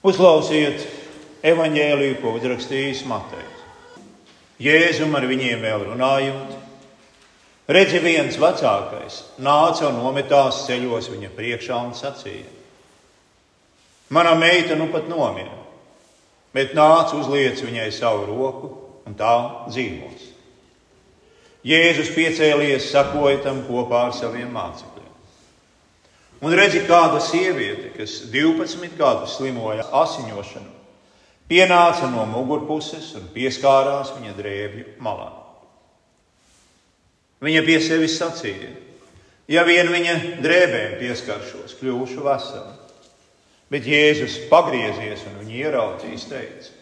Uzklausiet evaņģēliju, ko uzrakstījis Matejs. Jēzum ar viņiem vēl runājot, redzi viens vecākais nāca un nometās ceļos viņa priekšā un sacīja: Mana meita nu pat nomira, bet nāc uzliec viņai savu roku un tā dzīvos. Jēzus piecēlies, sakoja tam kopā ar saviem mācekļiem. Un redzi, kāda sieviete, kas 12 gadus slimoja asiņošanu, pienāca no mugurpuses un pieskārās viņa drēbju malā. Viņa pie sevis sacīja: Ja vien viņa drēbēm pieskaršos, kļūšu vesela. Bet Jēzus pagriezies un viņu ieraudzījis, teica: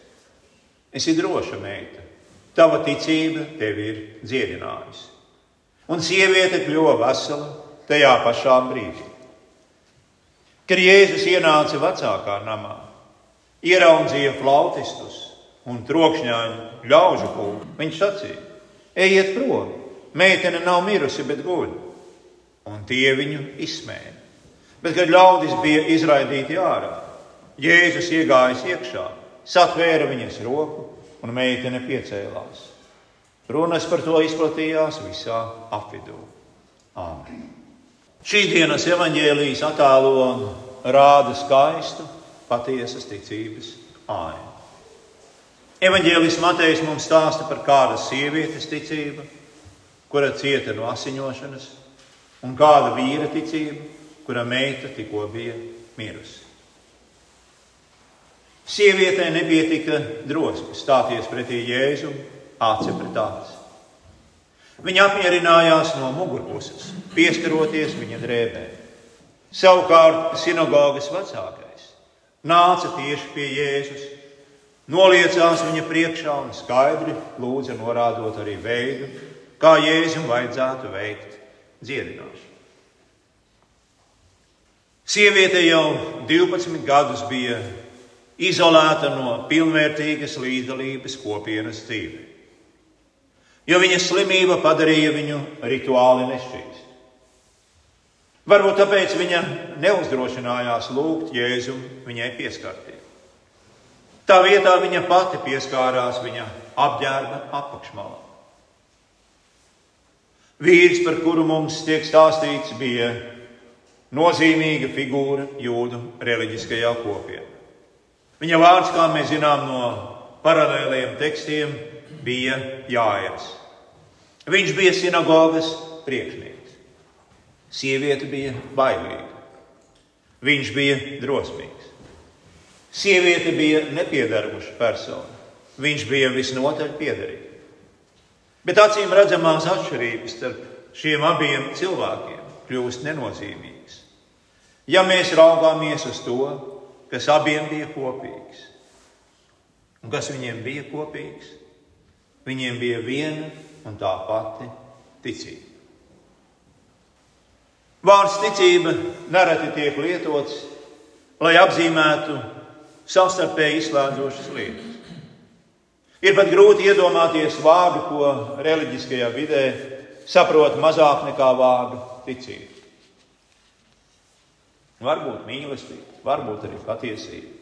Esi droša meita, tava ticība tevi ir dziedinājusi. Un sieviete kļuva vesela tajā pašā brīdī. Kad Jēzus ienāca vecākā namā, ieraudzīja flautistus un trokšņāņu ļaužu kūku, viņš sacīja: Ejiet prom, meitene nav mirusi, bet guļ. Un tie viņu izsmēja. Bet, kad ļaudis bija izraidīti ārā, Jēzus iegājis iekšā, satvēra viņas roku un meitene piecēlās. Runas par to izplatījās visā apvidū. Āmen! Šīs dienas evaņģēlijas attēlo rāda skaistu, patiesas ticības ainu. Evanģēlis Matejs mums stāsta par kādas sievietes ticību, kura cieta no asiņošanas, un kāda vīra ticība, kura meita tikko bija mirusi. Sievietei nebija tik drosme stāties pretī Jēzum, aci pret aci. Viņa apmierinājās no mugurpuses, pieskaroties viņa drēbēm. Savukārt sinagogas vecākais nāca tieši pie Jēzus, noliecās viņa priekšā un skaidri lūdza norādot arī veidu, kā Jēzum vajadzētu veikt dziedināšanu. Sieviete jau 12 gadus bija izolēta no pilnvērtīgas līdzdalības kopienas dzīvē jo viņas slimība padarīja viņu rituāli nešķīstu. Varbūt tāpēc viņa neuzdrošinājās lūgt Jēzum viņai pieskarties. Tā vietā viņa pati pieskārās viņa apģērba apakšmalā. Vīrs, par kuru mums tiek stāstīts, bija nozīmīga figūra jūdu reliģiskajā kopienā. Viņa vārds, kā mēs zinām no paralēliem tekstiem, bija Jānis. Viņš bija sinagogas priekšnieks. Sieviete bija bailīga. Viņš bija drosmīgs. Sieviete bija nepiedarbuša persona. Viņš bija visnotaļ piederīgs. Bet acīm redzamās atšķirības starp šiem abiem cilvēkiem kļūst nenozīmīgas. Ja mēs raugāmies uz to, kas abiem bija kopīgs, un kas viņiem bija kopīgs, viņiem bija viena un tā pati ticība. Vārds ticība nereti tiek lietots, lai apzīmētu savstarpēji izslēdzošas lietas. Ir pat grūti iedomāties vārdu, ko reliģiskajā vidē saprot mazāk nekā vārdu ticība. Varbūt mīlestība, varbūt arī patiesība.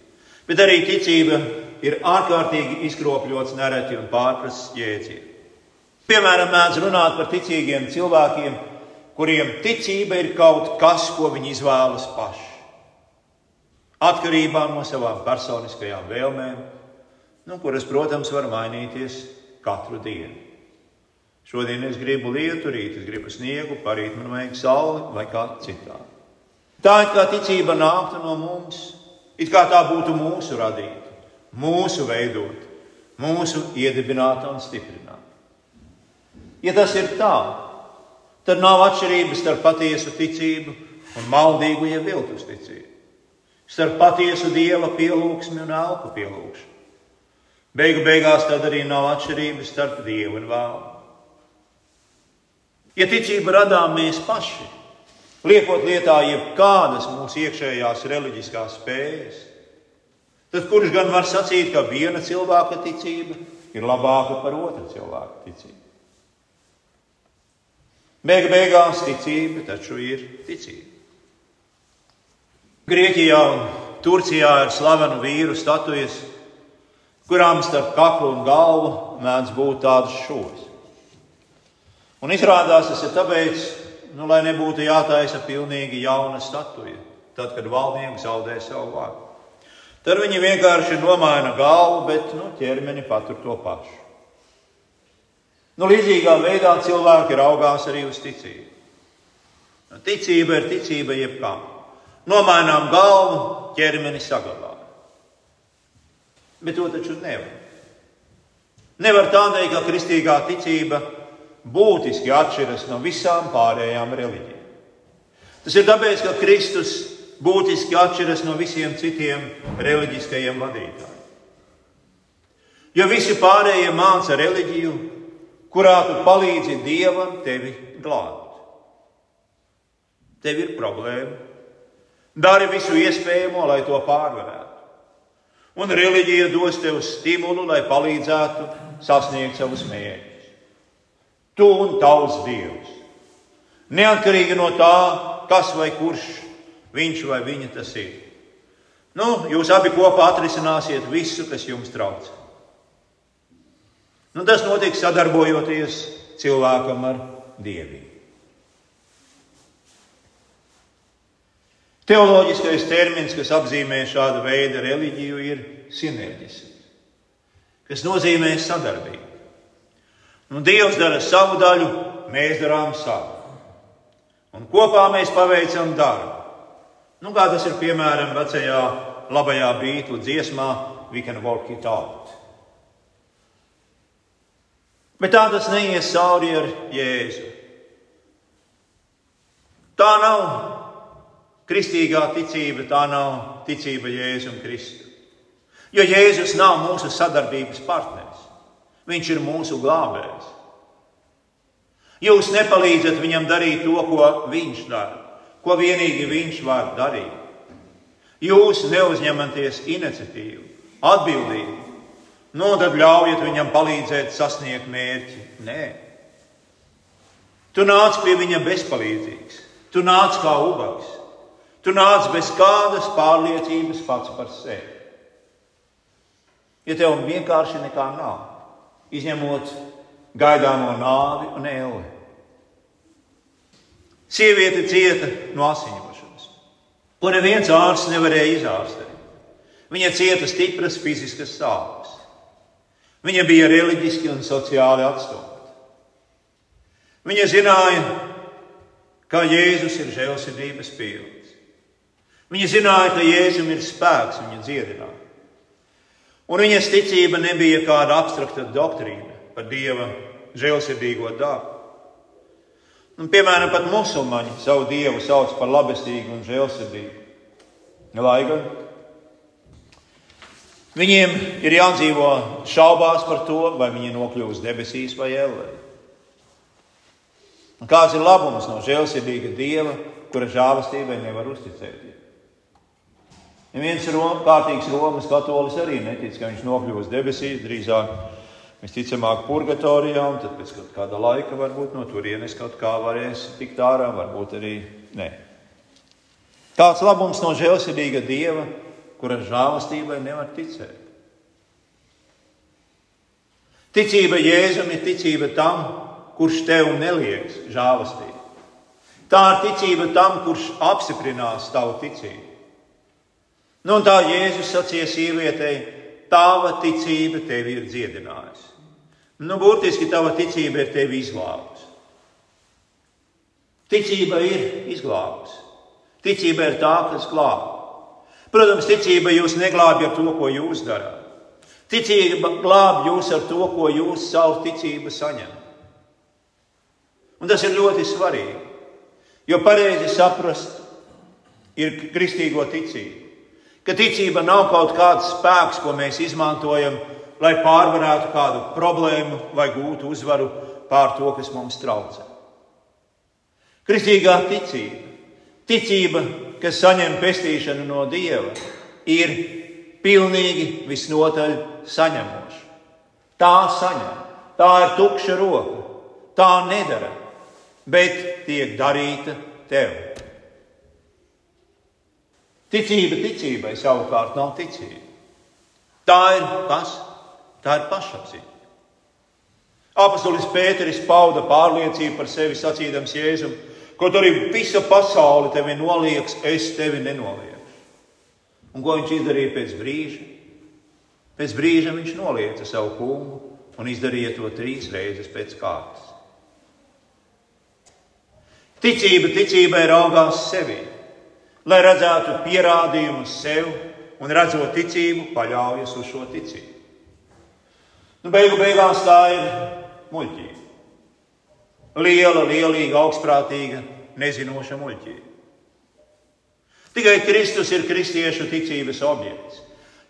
Bet arī ticība ir ārkārtīgi izkropļots, nereti un pārprasts jēdziens. Piemēram, mēdz runāt par ticīgiem cilvēkiem, kuriem ticība ir kaut kas, ko viņi izvēlas paši. Atkarībā no savām personiskajām vēlmēm, nu, kuras, protams, var mainīties katru dienu. Šodien es gribu lietu, rīt es gribu sniegu, parīt man vajag sauli vai kā citādi. Tā ir kā ticība nāktu no mums, it kā tā būtu mūsu radīta, mūsu veidota, mūsu iedibināta un stiprināta. Ja tas ir tā, tad nav atšķirības starp patiesu ticību un maldīgu, ja viltus ticību. Starp patiesu dieva pielūgsmi un elpu pielūgšanu. Beigu beigās tad arī nav atšķirības starp dievu un vēlu. Ja ticību radām mēs paši, liekot lietā jebkādas mūsu iekšējās reliģiskās spējas, tad kurš gan var sacīt, ka viena cilvēka ticība ir labāka par otru cilvēku ticību? Beigu beigās ticība taču ir ticība. Grieķijā un Turcijā ir slavenu vīru statujas, kurām starp kaklu un galvu mēdz būt tādas šūnas. Un izrādās tas ir tāpēc, nu, lai nebūtu jātaisa pilnīgi jauna statuja, tad, kad valdnieks zaudē savu vārdu. Tad viņi vienkārši nomaina galvu, bet nu, ķermeni patur to pašu. Nu, līdzīgā veidā cilvēki raugās arī uz ticību. Nu, ticība ir ticība jebkām. Nomainām galvu, ķermeni saglabājam. Bet to taču nevar. Nevar tā teikt, ka kristīgā ticība būtiski atšķiras no visām pārējām reliģijām. Tas ir tāpēc, ka Kristus būtiski atšķiras no visiem citiem reliģiskajiem vadītājiem. Jo visi pārējie māca reliģiju, kurā tu palīdzi Dievam tevi glābt. Tev ir problēma. Dari visu iespējamo, lai to pārvarētu. Un reliģija dos tev stimulu, lai palīdzētu sasniegt savus mērķus. Tu un tavs dievs. Neatkarīgi no tā, kas vai kurš viņš vai viņa tas ir. Nu, jūs abi kopā atrisināsiet visu, kas jums traucē. Nu, tas notiek sadarbojoties cilvēkam ar dievību. Teoloģiskais termins, kas apzīmē šādu veidu reliģiju, ir sinerģisms, kas nozīmē sadarbību. Nu, Dievs dara savu daļu, mēs darām savu. Un kopā mēs paveicam darbu. Nu, kā tas ir piemēram vecajā labajā beigtu dziesmā, We can work it out. Bet tā tas neies cauri ar Jēzu. Tā nav kristīgā ticība, tā nav ticība Jēzum Kristu. Jo Jēzus nav mūsu sadarbības partneris. Viņš ir mūsu glābējs. Jūs nepalīdzat viņam darīt to, ko viņš dara, ko vienīgi viņš var darīt. Jūs neuzņematies iniciatīvu, atbildību, nu tad ļaujiet viņam palīdzēt sasniegt mērķi. Nē, tu nāc pie viņa bezpalīdzīgs, tu nāc kā ubags, tu nāc bez kādas pārliecības pats par sevi. Ja tev vienkārši nekā nav, izņemot gaidāmo nāvi un ēli. Sieviete cieta no asiņošanas, ko neviens ārsts nevarēja izārstēt. Viņa cieta stipras fiziskas sāpes. Viņa bija reliģiski un sociāli atstumta. Viņa zināja, ka Jēzus ir žēlsirdības pilns. Viņa zināja, ka Jēzum ir spēks viņa dziedināt. Un viņas ticība nebija kāda abstrakta doktrīna par Dieva žēlsirdīgo dabu. Un, piemēram, pat musulmaņi savu dievu sauc par labestīgu un žēlsirdīgu. Lai gan viņiem ir jādzīvo šaubās par to, vai viņi nokļūs debesīs vai ellē. Kāds ir labums no žēlsirdīga dieva, kura žēlastībai nevar uzticēties? Neviens Rom, kārtīgs Romas katolis arī netic, ka viņš nokļūs debesīs, drīzāk visticamāk purgatorijā, un tad pēc kāda laika varbūt no turienes kaut kā varēs tikt ārā, varbūt arī nē. Tāds labums no žēlsirdīga dieva, kura žēlastībai nevar ticēt. Ticība Jēzum ir ticība tam, kurš tev nelieks žēlastību. Tā ir ticība tam, kurš apstiprinās tavu ticību. Nu, un tā Jēzus sacīja sievietei, tava ticība tevi ir dziedinājusi. Nu, burtiski tava ticība ir tevi izglābusi. Ticība ir izglābusi. Ticība ir tā, kas glāb. Protams, ticība jūs neglābj ar to, ko jūs darāt. Ticība glāb jūs ar to, ko jūs savu ticību saņemat. Un tas ir ļoti svarīgi. Jo pareizi saprast ir kristīgo ticību. Ka ticība nav kaut kāds spēks, ko mēs izmantojam, lai pārvarētu kādu problēmu vai gūtu uzvaru pār to, kas mums traucē. Kristīgā ticība, ticība, kas saņem pestīšanu no Dieva, ir pilnīgi visnotaļ saņemoša. Tā saņem, tā ir tukša roka, tā nedara, bet tiek darīta tev. Ticība ticībai savukārt nav ticība. Tā ir kas? Tā ir pašapziņa. Apostolis Pēteris pauda pārliecību par sevi sacīdams Jēzum, kaut arī visa pasaule tevi nolieks, es tevi nenolieku. Un ko viņš izdarīja pēc brīža? Pēc brīža viņš nolieca savu kungu un izdarīja to trīs reizes pēc kārtas. Ticība ticībai raugās sevi, lai redzētu pierādījumus sev un redzot ticību, paļaujas uz šo ticību. Nu, beigu beigās tā ir muļķība. Liela, lielīga, augstprātīga, nezinoša muļķība. Tikai Kristus ir kristiešu ticības objekts.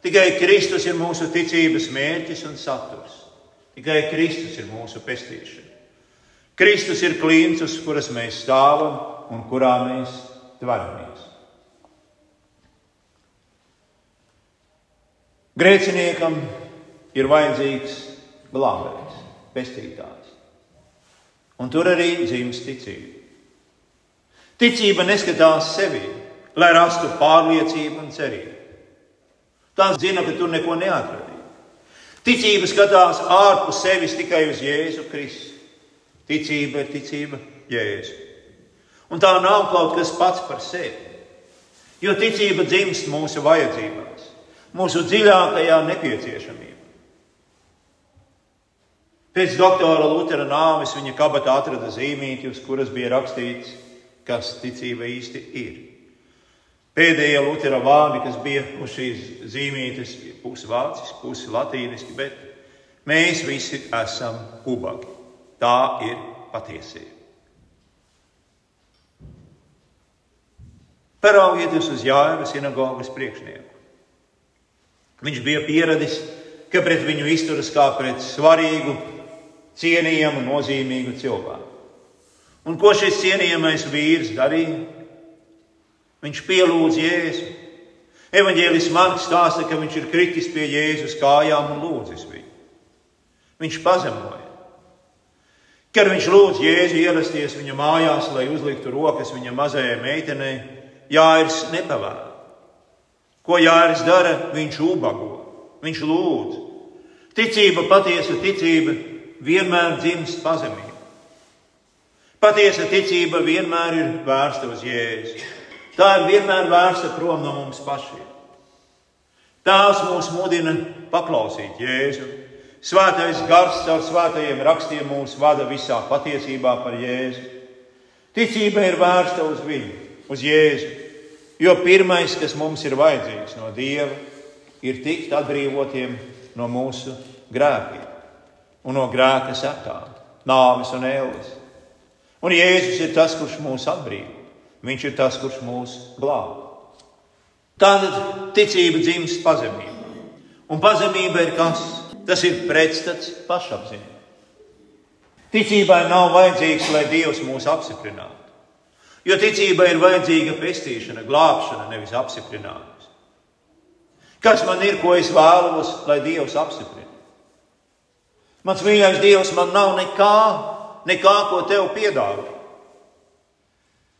Tikai Kristus ir mūsu ticības mērķis un saturs. Tikai Kristus ir mūsu pestīšana. Kristus ir klients, uz kuras mēs stāvam un kurā mēs tvaramies. Grēciniekam ir vajadzīgs glābējs, pestītājs. Un tur arī dzimst ticība. Ticība neskatās sevi, lai rastu pārliecību un cerību. Tā zina, ka tur neko neatradīs. Ticība skatās ārpus sevis tikai uz Jēzu Kristu. Ticība ir ticība Jēzu. Un tā nav kaut kas pats par sevi. Jo ticība dzimst mūsu vajadzībās, mūsu dziļākajā nepieciešamībā. Pēc doktora Lutera nāves viņa kabatā atrada zīmīti, uz kuras bija rakstīts, kas ticība īsti ir. Pēdējie Lutera vārdi, kas bija uz šīs zīmītes, pusi vāciski, pusi latīniski, bet mēs visi esam ubagi. Tā ir patiesība. Paraugieties uz Jāņa sinagogas priekšnieku. Viņš bija pieradis, ka pret viņu izturas kā pret svarīgu, cienījamu, nozīmīgu cilvēku. Un ko šis cienījamais vīrs darīja? Viņš pielūdz Jēzu. Evanģēlis Marks stāsta, ka viņš ir kritis pie Jēzus kājām un lūdzis viņu. Viņš pazemoja. Kad viņš lūdz Jēzu ierasties viņa mājās, lai uzliktu rokas viņa mazajai meitenei, Jānis nepavēla. Ko Jānis dara? Viņš ubago, viņš lūdz. Ticība, patiesa ticība vienmēr dzimst pazemībā. Patiesa ticība vienmēr ir vērsta uz Jēzu. Tā ir vienmēr vērsta prom no mums pašiem. Tās mūs mudina paklausīt Jēzu. Svētais gars caur svētajiem rakstiem mūs vada visā patiesībā par Jēzu. Ticība ir vērsta uz viņu, uz Jēzu. Jo pirmais, kas mums ir vajadzīgs no Dieva, ir tikt atbrīvotiem no mūsu grēkiem un no grēka sekām, nāves un ēles. Un Jēzus ir tas, kurš mūs atbrīvo. Viņš ir tas, kurš mūs glāb. Tātad ticība dzimst pazemībā. Un pazemība ir kas? Tas ir pretstats pašapziņai. Ticībai nav vajadzīgs, lai Dievs mūs apstiprinātu. Jo ticībai ir vajadzīga pestīšana, glābšana, nevis apstiprinājums. Kas man ir, ko es vēlos, lai Dievs apstiprina? Mans mīļākais Dievs, man nav nekā, nekā ko tev piedāvāt.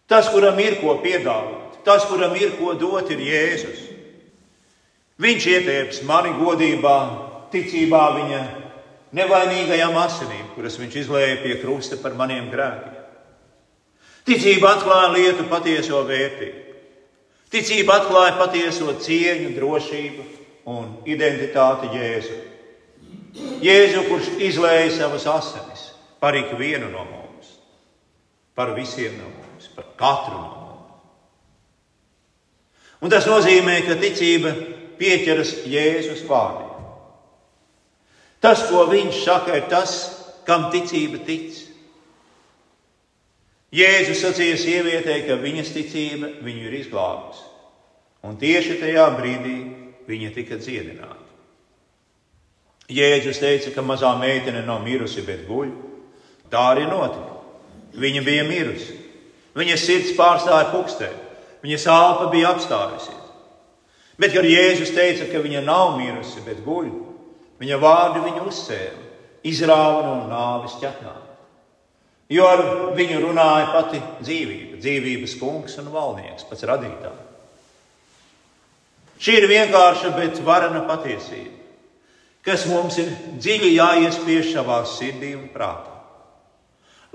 Tas, kuram ir ko piedāvāt, tas, kuram ir ko dot, ir Jēzus. Viņš ietieps mani godībā, ticībā viņa nevainīgajām asinīm, kuras viņš izlēja pie krusta par maniem grēkiem. Ticība atklāja lietu patieso vērtību. Ticība atklāja patieso cieņu, drošību un identitāti Jēzu. Jēzu, kurš izlēja savas asinis par ikvienu no mums, par visiem no mums, par katru no mums. Un tas nozīmē, ka ticība pieķeras Jēzus vārdiem. Tas, ko viņš saka, ir tas, kam ticība tic. Jēzus sacīja sievietei, ka viņas ticība viņu ir izglābusi. Un tieši tajā brīdī viņa tika dziedināta. Jēzus teica, ka mazā meitene nav mirusi, bet guļ. Tā arī notika. Viņa bija mirusi. Viņas sirds pārstāja pukstēt, viņas elpa bija apstājusies. Bet, kad Jēzus teica, ka viņa nav mirusi, bet guļ, viņa vārdi viņu uzsēla, izrāva no nāves ķetnām. Jo ar viņu runāja pati dzīvība, dzīvības kungs un valdnieks, pats radītājs. Šī ir vienkārša, bet varana patiesība, kas mums ir dziļi jāiespiež savā sirdī un prātā.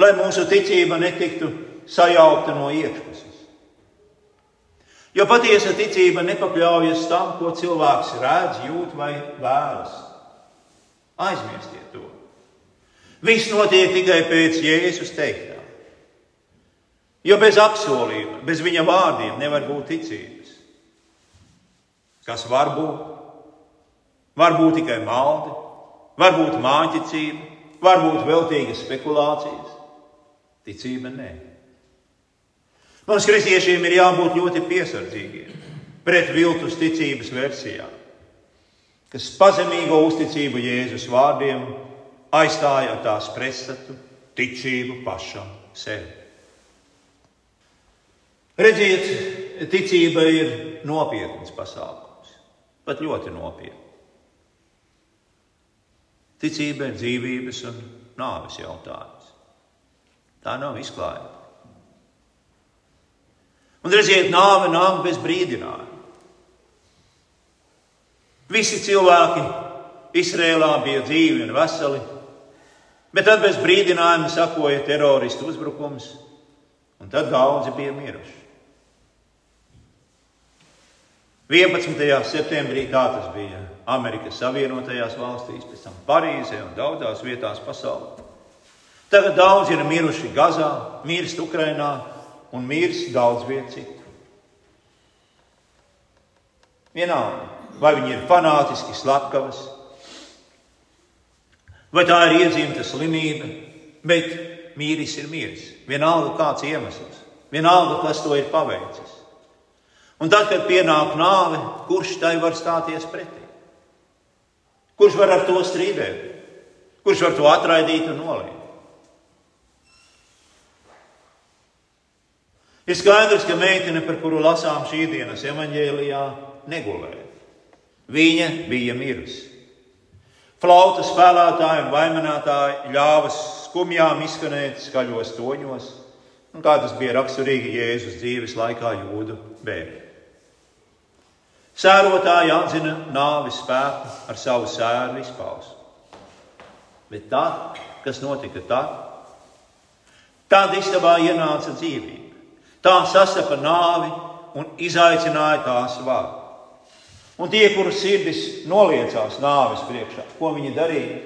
Lai mūsu ticība netiktu sajaukta no iekšpuses. Jo patiesa ticība nepakļaujas tam, ko cilvēks redz, jūt vai vēlas. Aizmirstiet to. Viss notiek tikai pēc Jēzus teiktā. Jo bez apsolījuma, bez viņa vārdiem nevar būt ticības. Kas var būt? Var būt tikai maldi, var būt māņķicība, var būt veltīgas spekulācijas. Ticība nē. Mums, kristiešiem, ir jābūt ļoti piesardzīgiem pret viltus ticības versijām, kas pazemīgo uzticību Jēzus vārdiem aizstāja ar tās pretstatu ticību pašam sev. Redziet, ticība ir nopietns pasākums, pat ļoti nopietns. Ticība ir dzīvības un nāves jautājums. Tā nav izklājība. Un redziet, nāve nāk bez brīdinājuma. Visi cilvēki Izrēlā bija dzīvi un veseli, bet tad bez brīdinājuma sakoja teroristu uzbrukums, un tad daudzi bija miruši. 11. septembrī tā tas bija Amerikas Savienotajās valstīs, pēc tam Parīzē un daudzās vietās pasaulē. Tagad daudzi ir miruši Gazā, mirst Ukrainā, un mirs daudz vietu citu. Vienalga, vai viņi ir fanātiski slepkavas, vai tā ir iedzīta slimība, bet mīris ir miris. Vienalga, kāds iemesls, vienalga, kas to ir paveicis. Un tad, kad pienāk nāve, kurš tai var stāties pretī? Kurš var ar to strīdēt? Kurš var to atraidīt un noliekt? Ir skaidrs, ka meitene, par kuru lasām šī dienas evanģēlijā, negulēja. Viņa bija mirusi. Flauta spēlētāji un vaininātāji ļāva skumjām izskanēt skaļos toņos, un kā tas bija raksturīgi Jēzus dzīves laikā jūdu bērniem. Sērotāji atzina nāves spēku ar savu sēru izpausmu. Bet tā, kas notika tad, tad istabā ienāca dzīvība. Tā sastapa nāvi un izaicināja tās vārdu. Un tie, kurus sirdis noliecās nāves priekšā, ko viņi darīja?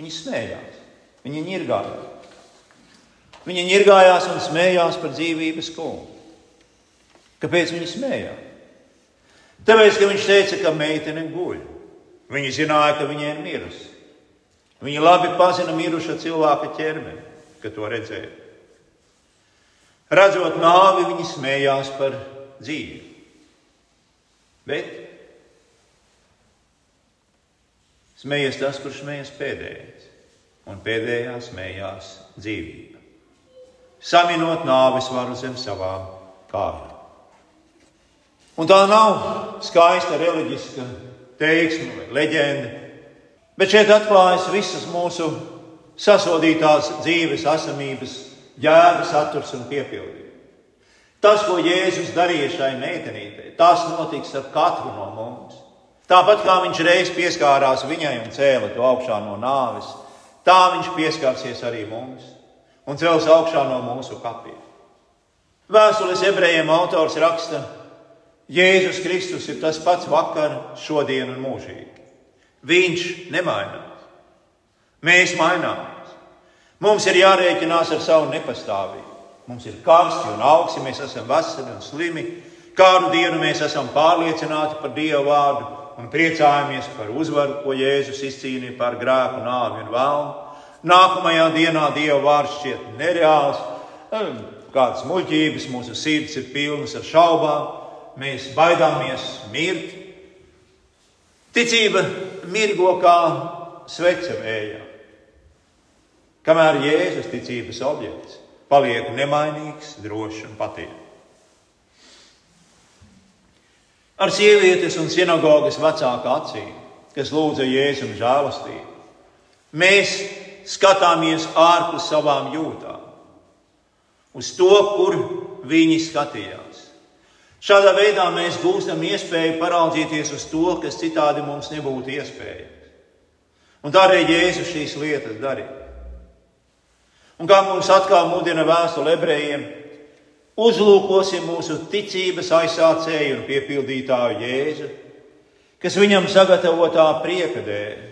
Viņi smējās, viņi ņirgājās. Viņi ņirgājās un smējās par dzīvības kungu. Kāpēc viņi smējās? Tāpēc, ka viņš teica, ka meitene guļ. Viņi zināja, ka viņa ir mirusi. Viņi labi pazina miruša cilvēka ķermeni, kad to redzēja. Redzot nāvi, viņi smējās par dzīvi. Bet smējas tas, kurš smējas pēdējais, un pēdējā smējās dzīvība. Saminot nāves varu zem savām kājām. Un tā nav skaista reliģiska teiksme vai leģenda, bet šeit atklājas visas mūsu sasodītās dzīves esamības jēga, saturs un piepildījums. Tas, ko Jēzus darīja šai meitenītei, tas notiks ar katru no mums. Tāpat kā viņš reiz pieskārās viņai un cēla to augšā no nāves, tā viņš pieskārsies arī mums un cels augšā no mūsu kapiem. Vēstules ebrejiem autors raksta, Jēzus Kristus ir tas pats vakar, šodien un mūžīgi. Viņš nemainās. Mēs mainām. Mums ir jārēķinās ar savu nepastāvību. Mums ir karsti un augsti, mēs esam veseli un slimi. Kādu dienu mēs esam pārliecināti par Dieva vārdu un priecājamies par uzvaru, ko Jēzus izcīnīja par grēku, nāvi un vēlmu. Nākamajā dienā Dieva vārds šķiet nereāls, kādas muļķības, mūsu sirds ir pilnas ar šaubām, mēs baidāmies mirt. Ticība mirgo kā svece vējā. Kamēr Jēzus ticības objekts paliek nemainīgs, drošs un patiesa. Ar sievietes un sinagogas vecāku acīm, kas lūdza Jēzum žēlastību, mēs skatāmies ārpus savām jūtām, uz to, kur viņi skatījās. Šādā veidā mēs gūstam iespēju paraudzīties uz to, kas citādi mums nebūtu iespējams. Un tādēļ Jēzus šīs lietas darīja. Un kā mums atkal mudina vēstule ebrejiem, uzlūkosim mūsu ticības aizsācēju un piepildītāju Jēzu, kas viņam sagatavotā prieka dēļ,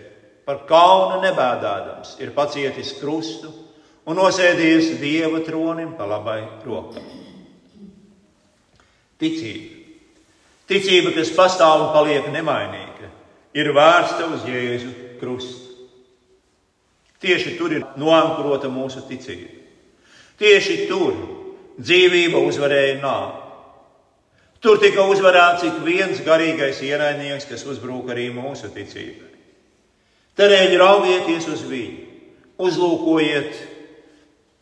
par kaunu nebēdādams, ir pacietis krustu un nosēdies dieva tronim pa labai rokam. Ticība. Ticība, kas pastāv un paliek nemainīga, ir vērsta uz Jēzu krustu. Tieši tur ir noankurota mūsu ticība. Tieši tur dzīvība uzvarēja nāvi. Tur tika uzvarēts ik viens garīgais ienaidnieks, kas uzbruka arī mūsu ticībai. Tādēļ raugieties uz viņu, uzlūkojiet,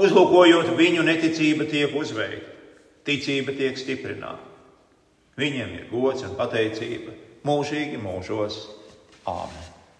uzlūkojot viņu, neticība tiek uzveikta, ticība tiek stiprināta. Viņiem ir gods un pateicība mūžīgi mūžos. Āmen!